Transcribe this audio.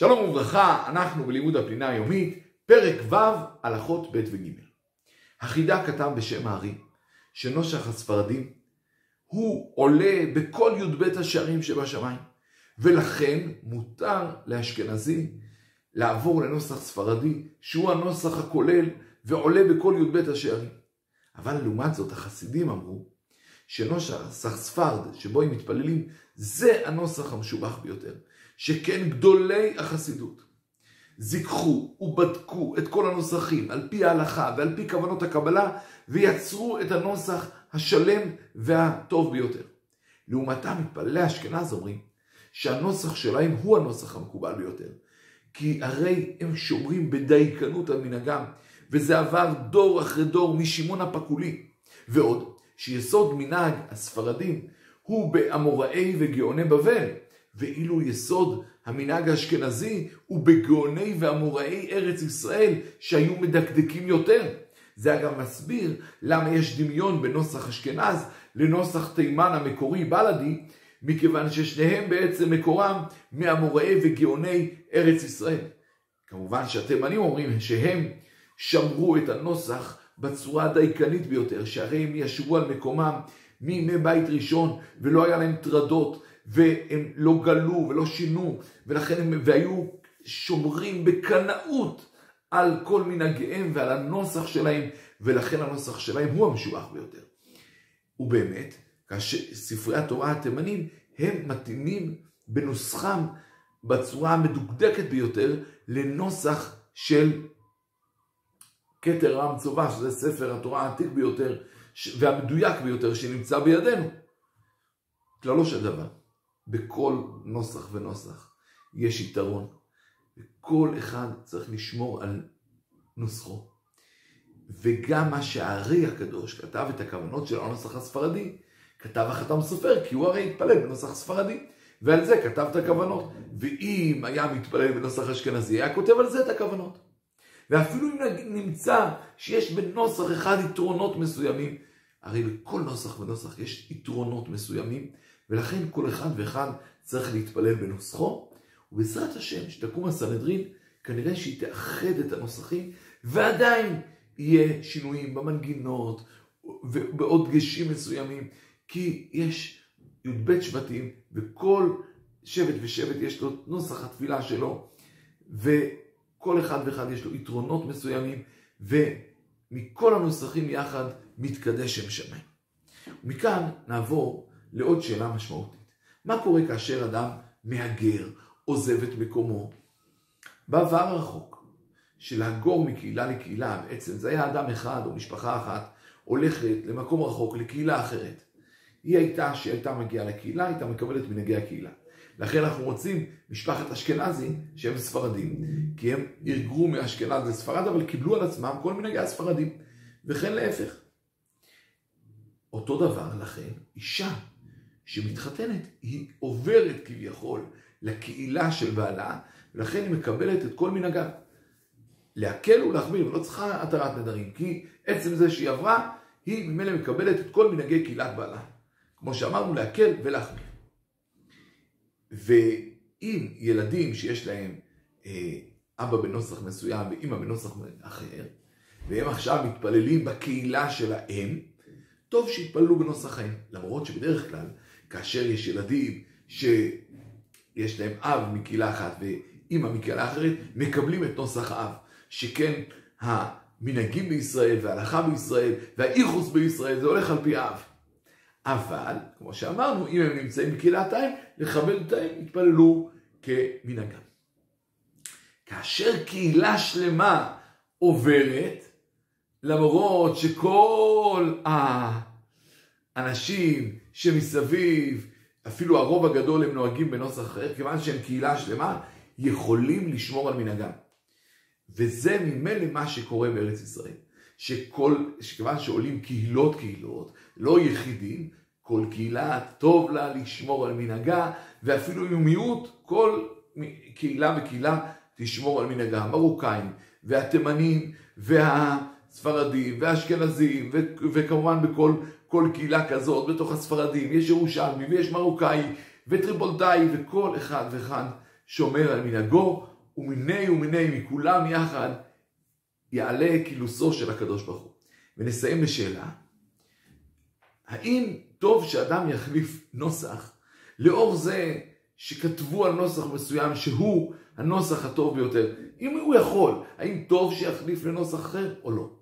שלום וברכה, אנחנו בלימוד הפנינה היומית, פרק ו', הלכות ב' וג'. החידה כתב בשם הארי, שנושך הספרדים הוא עולה בכל י"ב השערים שבשמיים, ולכן מותר לאשכנזי לעבור לנוסח ספרדי, שהוא הנוסח הכולל ועולה בכל י"ב השערים. אבל לעומת זאת החסידים אמרו שנוסח ספרד שבו הם מתפללים זה הנוסח המשובח ביותר. שכן גדולי החסידות זיככו ובדקו את כל הנוסחים על פי ההלכה ועל פי כוונות הקבלה ויצרו את הנוסח השלם והטוב ביותר. לעומתם מתפללי אשכנז אומרים שהנוסח שלהם הוא הנוסח המקובל ביותר. כי הרי הם שומרים בדייקנות על מנהגם וזה עבר דור אחרי דור משמעון הפקולי. ועוד שיסוד מנהג הספרדים הוא באמוראי וגאוני בבל ואילו יסוד המנהג האשכנזי הוא בגאוני ואמוראי ארץ ישראל שהיו מדקדקים יותר. זה אגב מסביר למה יש דמיון בנוסח אשכנז לנוסח תימן המקורי בלאדי, מכיוון ששניהם בעצם מקורם מאמוראי וגאוני ארץ ישראל. כמובן שהתימנים אומרים שהם שמרו את הנוסח בצורה הדייקנית ביותר, שהרי הם ישבו על מקומם מימי בית ראשון ולא היה להם טרדות והם לא גלו ולא שינו, ולכן הם, והיו שומרים בקנאות על כל מנהגיהם ועל הנוסח שלהם, ולכן הנוסח שלהם הוא המשובח ביותר. ובאמת, כאשר ספרי התורה התימנים, הם מתאימים בנוסחם בצורה המדוקדקת ביותר לנוסח של כתר רם צובה, שזה ספר התורה העתיק ביותר והמדויק ביותר שנמצא בידינו. כללו של דבר. בכל נוסח ונוסח יש יתרון. וכל אחד צריך לשמור על נוסחו. וגם מה שהארי הקדוש כתב את הכוונות של הנוסח הספרדי, כתב החתם סופר, כי הוא הרי התפלל בנוסח ספרדי. ועל זה כתב את הכוונות. ואם היה מתפלל בנוסח אשכנזי, היה כותב על זה את הכוונות. ואפילו אם נמצא שיש בנוסח אחד יתרונות מסוימים, הרי בכל נוסח ונוסח יש יתרונות מסוימים, ולכן כל אחד ואחד צריך להתפלל בנוסחו, ובעזרת השם, שתקום הסנהדרין, כנראה שהיא תאחד את הנוסחים, ועדיין יהיה שינויים במנגינות ובעוד דגשים מסוימים, כי יש י"ב שבטים, וכל שבט ושבט יש לו נוסח התפילה שלו, וכל אחד ואחד יש לו יתרונות מסוימים, ומכל הנוסחים יחד מתקדש שם שמיים. ומכאן נעבור לעוד שאלה משמעותית. מה קורה כאשר אדם מהגר, עוזב את מקומו? בעבר הרחוק, שלאגור מקהילה לקהילה, בעצם זה היה אדם אחד או משפחה אחת, הולכת למקום רחוק, לקהילה אחרת. היא הייתה, שהיא הייתה מגיעה לקהילה, הייתה מקבלת מנהגי הקהילה. לכן אנחנו רוצים משפחת אשכנזי שהם ספרדים, כי הם היגרו מאשכנז לספרד, אבל קיבלו על עצמם כל מנהגי הספרדים, וכן להפך. אותו דבר לכן, אישה שמתחתנת, היא עוברת כביכול לקהילה של בעלה, ולכן היא מקבלת את כל מנהגיו. להקל ולהחמיר, ולא צריכה התרת נדרים, כי עצם זה שהיא עברה, היא ממילא מקבלת את כל מנהגי קהילת בעלה. כמו שאמרנו, להקל ולהחמיר. ואם ילדים שיש להם אה, אבא בנוסח מסוים ואימא בנוסח אחר, והם עכשיו מתפללים בקהילה של האם, טוב שיתפללו בנוסח האם. למרות שבדרך כלל כאשר יש ילדים שיש להם אב מקהילה אחת ואימא מקהילה אחרת, מקבלים את נוסח האב. שכן המנהגים בישראל וההלכה בישראל והאיכוס בישראל זה הולך על פי אב. אבל, כמו שאמרנו, אם הם נמצאים בקהילת האם, לכבד אותם, יתפללו כמנהגם. כאשר קהילה שלמה עוברת, למרות שכל האנשים שמסביב, אפילו הרוב הגדול הם נוהגים בנוסח אחר, כיוון שהם קהילה שלמה, יכולים לשמור על מנהגם. וזה ממילא מה שקורה בארץ ישראל. שכל, שכיוון שעולים קהילות קהילות, לא יחידים, כל קהילה טוב לה לשמור על מנהגה, ואפילו אם מיעוט, כל קהילה וקהילה תשמור על מנהגה. המרוקאים והתימנים והספרדים והאשכנזים וכמובן בכל כל קהילה כזאת, בתוך הספרדים, יש ירושלמי ויש מרוקאי וטריפולטאי, וכל אחד ואחד שומר על מנהגו, ומיני ומיני מכולם יחד יעלה כילוסו של הקדוש ברוך הוא. ונסיים בשאלה, האם טוב שאדם יחליף נוסח לאור זה שכתבו על נוסח מסוים שהוא הנוסח הטוב ביותר? אם הוא יכול, האם טוב שיחליף לנוסח אחר או לא?